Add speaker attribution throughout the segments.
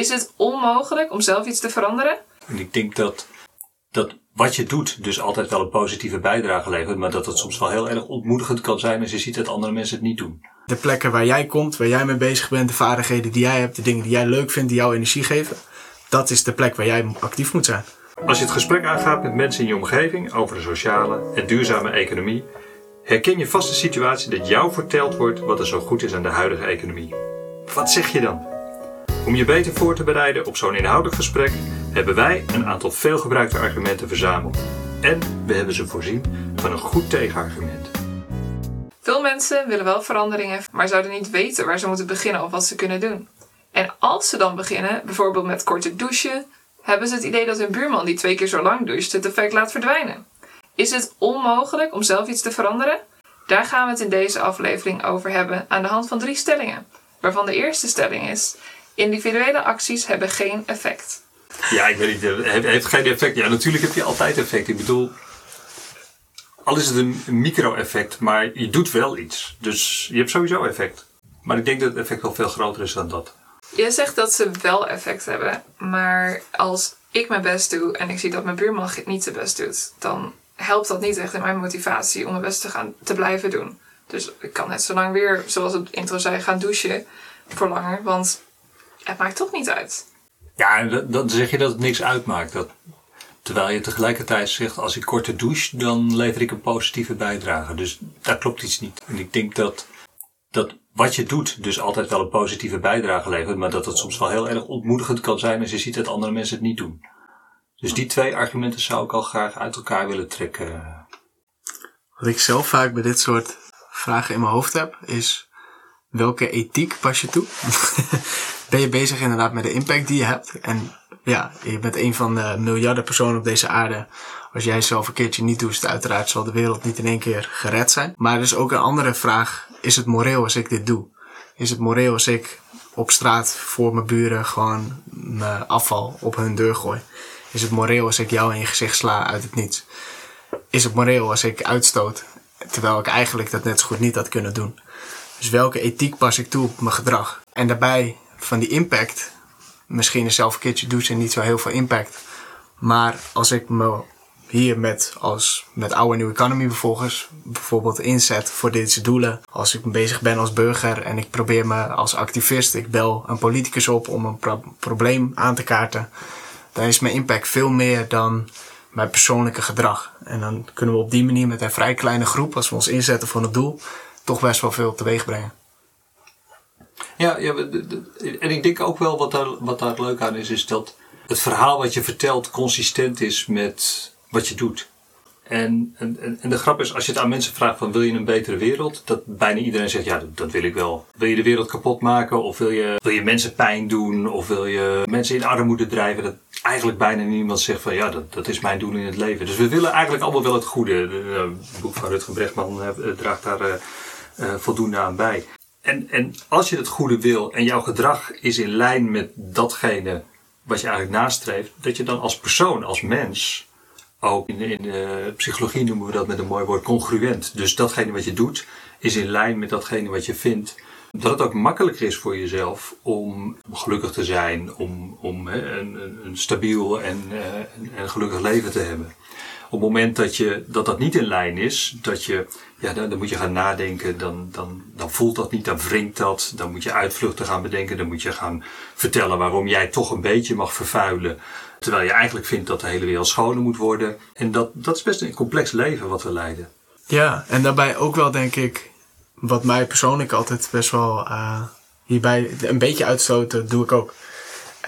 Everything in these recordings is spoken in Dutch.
Speaker 1: Is het onmogelijk om zelf iets te veranderen?
Speaker 2: En ik denk dat, dat wat je doet dus altijd wel een positieve bijdrage levert, maar dat het soms wel heel erg ontmoedigend kan zijn als je ziet dat andere mensen het niet doen.
Speaker 3: De plekken waar jij komt, waar jij mee bezig bent, de vaardigheden die jij hebt, de dingen die jij leuk vindt, die jou energie geven, dat is de plek waar jij actief moet zijn.
Speaker 2: Als je het gesprek aangaat met mensen in je omgeving over de sociale en duurzame economie, herken je vast de situatie dat jou verteld wordt wat er zo goed is aan de huidige economie. Wat zeg je dan? Om je beter voor te bereiden op zo'n inhoudelijk gesprek hebben wij een aantal veelgebruikte argumenten verzameld. En we hebben ze voorzien van een goed tegenargument.
Speaker 1: Veel mensen willen wel veranderingen, maar zouden niet weten waar ze moeten beginnen of wat ze kunnen doen. En als ze dan beginnen, bijvoorbeeld met korte douchen, hebben ze het idee dat hun buurman die twee keer zo lang doucht het effect laat verdwijnen. Is het onmogelijk om zelf iets te veranderen? Daar gaan we het in deze aflevering over hebben aan de hand van drie stellingen. Waarvan de eerste stelling is: individuele acties hebben geen effect.
Speaker 2: Ja, ik weet niet. Het heeft geen effect. Ja, natuurlijk heb je altijd effect. Ik bedoel, al is het een micro-effect, maar je doet wel iets. Dus je hebt sowieso effect. Maar ik denk dat het effect wel veel groter is dan dat.
Speaker 1: Je zegt dat ze wel effect hebben, maar als ik mijn best doe en ik zie dat mijn buurman niet zijn best doet, dan helpt dat niet echt in mijn motivatie om mijn best te gaan te blijven doen. Dus ik kan net zo lang weer, zoals het intro zei, gaan douchen voor langer, want het maakt toch niet uit.
Speaker 2: Ja, dan zeg je dat het niks uitmaakt. Dat, terwijl je tegelijkertijd zegt, als ik korter douche, dan lever ik een positieve bijdrage. Dus daar klopt iets niet. En ik denk dat, dat wat je doet dus altijd wel een positieve bijdrage levert, maar dat het soms wel heel erg ontmoedigend kan zijn als je ziet dat andere mensen het niet doen. Dus die twee argumenten zou ik al graag uit elkaar willen trekken.
Speaker 3: Wat ik zelf vaak bij dit soort vragen in mijn hoofd heb, is welke ethiek pas je toe? ben je bezig inderdaad met de impact die je hebt? En ja, je bent een van de miljarden personen op deze aarde. Als jij zelf een keertje niet doet, uiteraard zal de wereld niet in één keer gered zijn. Maar er is ook een andere vraag. Is het moreel als ik dit doe? Is het moreel als ik op straat voor mijn buren gewoon mijn afval op hun deur gooi? Is het moreel als ik jou in je gezicht sla uit het niets? Is het moreel als ik uitstoot, terwijl ik eigenlijk dat net zo goed niet had kunnen doen? Dus welke ethiek pas ik toe op mijn gedrag? En daarbij van die impact, misschien is zelf een keertje douchen niet zo heel veel impact. Maar als ik me hier met, als, met oude New Economy bijvolgens, bijvoorbeeld inzet voor deze doelen. Als ik bezig ben als burger en ik probeer me als activist, ik bel een politicus op om een probleem aan te kaarten. Dan is mijn impact veel meer dan mijn persoonlijke gedrag. En dan kunnen we op die manier met een vrij kleine groep, als we ons inzetten voor het doel, toch best wel veel teweeg brengen.
Speaker 2: Ja, ja, en ik denk ook wel wat daar, wat daar leuk aan is, is dat het verhaal wat je vertelt consistent is met wat je doet. En, en, en de grap is, als je het aan mensen vraagt van wil je een betere wereld, dat bijna iedereen zegt ja, dat, wil ik wel. Wil je de wereld kapot maken of wil je, wil je mensen pijn doen of wil je mensen in armoede drijven? Dat eigenlijk bijna niemand zegt van ja, dat, dat is mijn doel in het leven. Dus we willen eigenlijk allemaal wel het goede. Het boek van Rutger Brechtman uh, draagt daar uh, uh, voldoende aan bij. En, en als je het goede wil en jouw gedrag is in lijn met datgene wat je eigenlijk nastreeft, dat je dan als persoon, als mens, ook in, in de psychologie noemen we dat met een mooi woord congruent. Dus datgene wat je doet is in lijn met datgene wat je vindt. Dat het ook makkelijker is voor jezelf om gelukkig te zijn, om, om een, een, stabiel en, uh, en gelukkig leven te hebben. Op het moment dat, je, dat dat niet in lijn is, dat je, ja, dan, dan, moet je gaan nadenken, dan, dan, dan voelt dat niet, dan wringt dat, dan moet je uitvluchten gaan bedenken, dan moet je gaan vertellen waarom jij toch een beetje mag vervuilen. Terwijl je eigenlijk vindt dat de hele wereld schoner moet worden. En dat, dat is best een complex leven wat we leiden.
Speaker 3: Ja, en daarbij ook wel denk ik, wat mij persoonlijk altijd best wel uh, hierbij een beetje uitstoten, doe ik ook.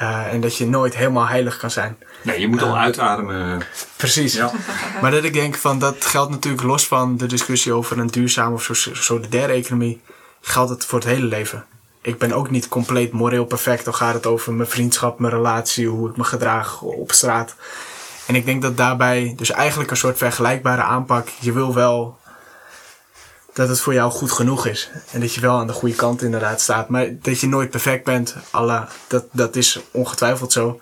Speaker 3: Uh, en dat je nooit helemaal heilig kan zijn.
Speaker 2: Nee, je moet al uh, uitademen.
Speaker 3: Precies. Ja. maar dat ik denk van, dat geldt natuurlijk los van de discussie over een duurzame of solidaire economie. Geldt het voor het hele leven ik ben ook niet compleet moreel perfect. Dan gaat het over mijn vriendschap, mijn relatie, hoe ik me gedraag op straat. En ik denk dat daarbij dus eigenlijk een soort vergelijkbare aanpak. Je wil wel dat het voor jou goed genoeg is. En dat je wel aan de goede kant inderdaad staat. Maar dat je nooit perfect bent, Allah, dat, dat is ongetwijfeld zo.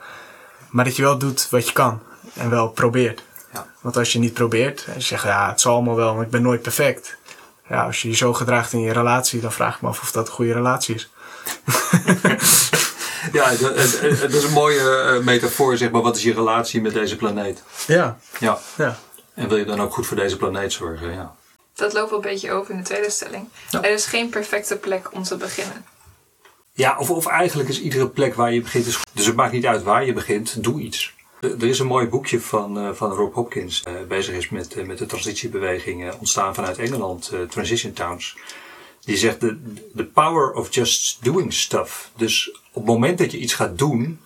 Speaker 3: Maar dat je wel doet wat je kan. En wel probeert. Ja. Want als je niet probeert en je zegt, ja, het zal allemaal wel, maar ik ben nooit perfect ja, als je je zo gedraagt in je relatie, dan vraag ik me af of dat een goede relatie is.
Speaker 2: ja, dat, dat is een mooie eh, metafoor, zeg maar. Wat is je relatie met deze planeet?
Speaker 3: Ja,
Speaker 2: Ja.
Speaker 3: ja.
Speaker 2: En wil je dan ook goed voor deze planeet zorgen? Ja.
Speaker 1: Dat loopt wel een beetje over in de tweede stelling.
Speaker 2: Ja.
Speaker 1: Er is geen perfecte plek om te beginnen.
Speaker 2: Ja, of, of eigenlijk is iedere plek waar je begint. is goed. Dus het maakt niet uit waar je begint, doe iets. Er is een mooi boekje van, eh, van Rob Hopkins, eh, bezig is met, eh, met de transitiebeweging, ontstaan vanuit Engeland, Transition Towns. Die zegt: the, the power of just doing stuff. Dus op het moment dat je iets gaat doen,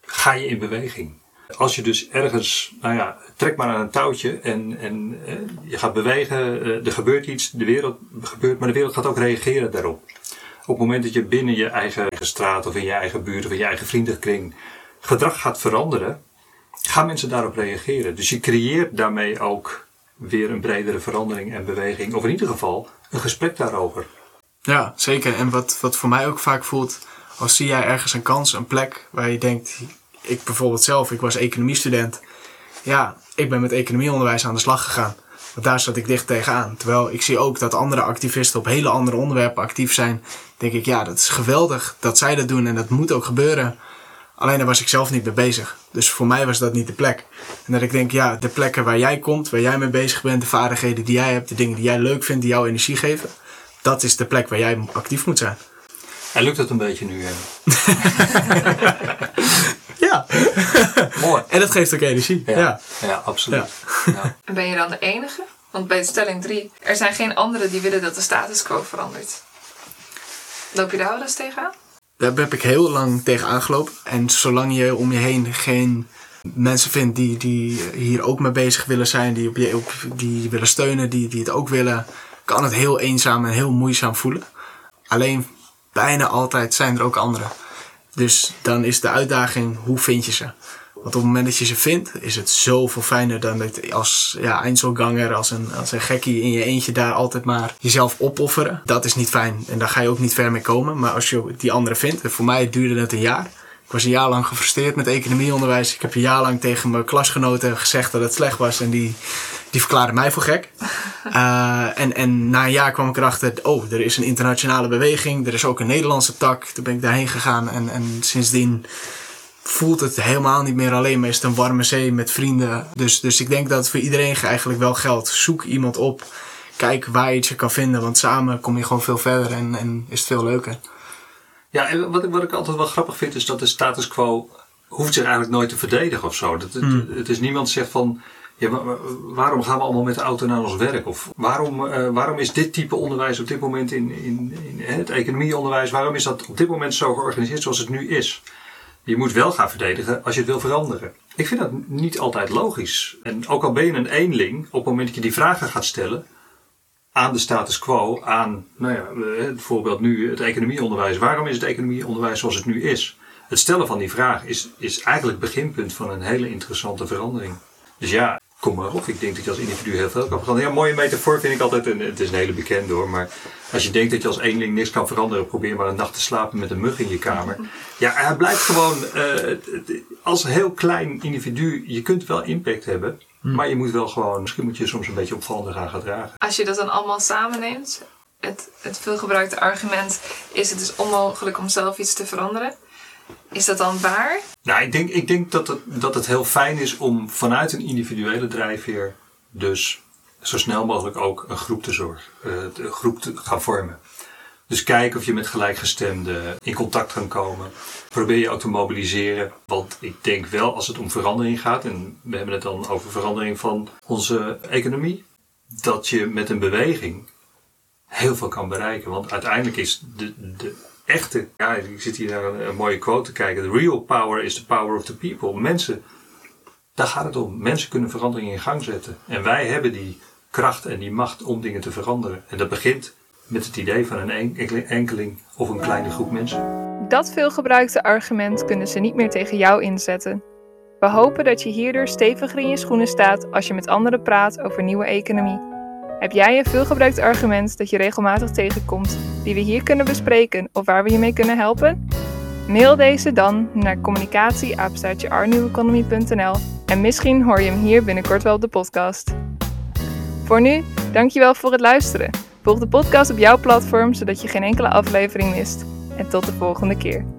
Speaker 2: ga je in beweging. Als je dus ergens, nou ja, trek maar aan een touwtje en, en eh, je gaat bewegen, eh, er gebeurt iets, de wereld gebeurt, maar de wereld gaat ook reageren daarop. Op het moment dat je binnen je eigen, straat of in je eigen buurt of in je eigen vriendenkring gedrag gaat veranderen, gaan mensen daarop reageren. Dus je creëert daarmee ook weer een bredere verandering en beweging, of in ieder geval een gesprek daarover.
Speaker 3: Ja, zeker. En wat, wat voor mij ook vaak voelt, als zie jij ergens een kans, een plek waar je denkt, ik bijvoorbeeld zelf, ik was economiestudent. Ja, ik ben met economieonderwijs aan de slag gegaan. Want daar zat ik dicht tegenaan. Terwijl ik zie ook dat andere activisten op hele andere onderwerpen actief zijn. Denk ik, ja, dat is geweldig dat zij dat doen en dat moet ook gebeuren. Alleen daar was ik zelf niet mee bezig. Dus voor mij was dat niet de plek. En dat ik denk, ja, de plekken waar jij komt, waar jij mee bezig bent, de vaardigheden die jij hebt, de dingen die jij leuk vindt, die jou energie geven. Dat is de plek waar jij actief moet zijn.
Speaker 2: En lukt het een beetje nu? eh?
Speaker 3: Ja.
Speaker 2: Mooi.
Speaker 3: En dat geeft ook energie. Ja.
Speaker 2: Ja, ja. absoluut. Ja.
Speaker 1: En ben je dan de enige? Want bij stelling 3, er zijn geen anderen die willen dat de status quo verandert. Loop je daar wel eens tegenaan?
Speaker 3: Daar heb ik heel lang tegen aangelopen. En zolang je om je heen geen mensen vindt die, die hier ook mee bezig willen zijn, die, op je, op, die willen steunen, die, die het ook willen, kan het heel eenzaam en heel moeizaam voelen. Alleen bijna altijd zijn er ook anderen. Dus dan is de uitdaging, hoe vind je ze? Want op het moment dat je ze vindt, is het zoveel fijner dan dat als ja, als een, als een gekkie in je eentje daar altijd maar jezelf opofferen. Dat is niet fijn en daar ga je ook niet ver mee komen. Maar als je die anderen vindt, en voor mij duurde het een jaar. Ik was een jaar lang gefrustreerd met economieonderwijs. Ik heb een jaar lang tegen mijn klasgenoten gezegd dat het slecht was en die, die verklaarden mij voor gek. Uh, en, en na een jaar kwam ik erachter, oh, er is een internationale beweging, er is ook een Nederlandse tak. Toen ben ik daarheen gegaan en, en sindsdien voelt het helemaal niet meer alleen maar is het een warme zee met vrienden. Dus, dus ik denk dat het voor iedereen eigenlijk wel geldt. Zoek iemand op, kijk waar je je kan vinden, want samen kom je gewoon veel verder en, en is het veel leuker.
Speaker 2: Ja, en wat, ik- wat ik altijd wel grappig vind is dat de status quo hoeft zich eigenlijk nooit te verdedigen of zo. Dat, het, het is niemand zegt van, ja, wa- wa- waarom gaan we allemaal met de auto naar ons werk? Of waarom, eh, waarom is dit type onderwijs op dit moment in, in, in het economieonderwijs, waarom is dat op dit moment zo georganiseerd zoals het nu is? Je moet wel gaan verdedigen als je het wil veranderen. Ik vind dat niet altijd logisch. En ook al ben je een eenling, op het moment dat je die vragen gaat stellen, aan de status quo, aan, nou ja, eh, bijvoorbeeld nu het economieonderwijs. Waarom is het economieonderwijs zoals het nu is? Het stellen van die vraag is, is eigenlijk het beginpunt van een hele interessante verandering. Dus ja, kom maar op. Ik denk dat je als individu heel veel kan veranderen. Ja, mooie metafoor vind ik altijd, en het is een hele bekende hoor, maar als je denkt dat je als eenling niks kan veranderen, probeer maar een nacht te slapen met een mug in je kamer. Ja, hij blijft gewoon, eh, als heel klein individu, je kunt wel impact hebben, maar je moet wel gewoon, misschien moet je soms een beetje opvallender gaan gedragen.
Speaker 1: Als je dat dan allemaal samenneemt, het, het veelgebruikte argument is het is onmogelijk om zelf iets te veranderen. Is dat dan waar?
Speaker 2: Nou, ik denk, ik denk dat, het, dat het heel fijn is om vanuit een individuele drijfveer dus zo snel mogelijk ook een groep te zorgen, eh, een groep te gaan vormen. Dus kijk of je met gelijkgestemden in contact kan komen. Probeer je ook te mobiliseren. Want ik denk wel als het om verandering gaat, en we hebben het dan over verandering van onze economie, dat je met een beweging heel veel kan bereiken. Want uiteindelijk is de, de echte, ja, ik zit hier naar een, een mooie quote te kijken. The real power is the power of the people. Mensen, daar gaat het om. Mensen kunnen verandering in gang zetten. En wij hebben die kracht en die macht om dingen te veranderen. En dat begint met het idee van een en- enkeling of een kleine groep mensen.
Speaker 1: Dat veelgebruikte argument kunnen ze niet meer tegen jou inzetten. We hopen dat je hierdoor steviger in je schoenen staat als je met anderen praat over nieuwe economie. Heb jij een veelgebruikt argument dat je regelmatig tegenkomt, die we hier kunnen bespreken of waar we je mee kunnen helpen? Mail deze dan naar communicatie@arneweconomy.nl en misschien hoor je hem hier binnenkort wel op de podcast. Voor nu, dankjewel voor het luisteren. Volg de podcast op jouw platform zodat je geen enkele aflevering mist. En tot de volgende keer.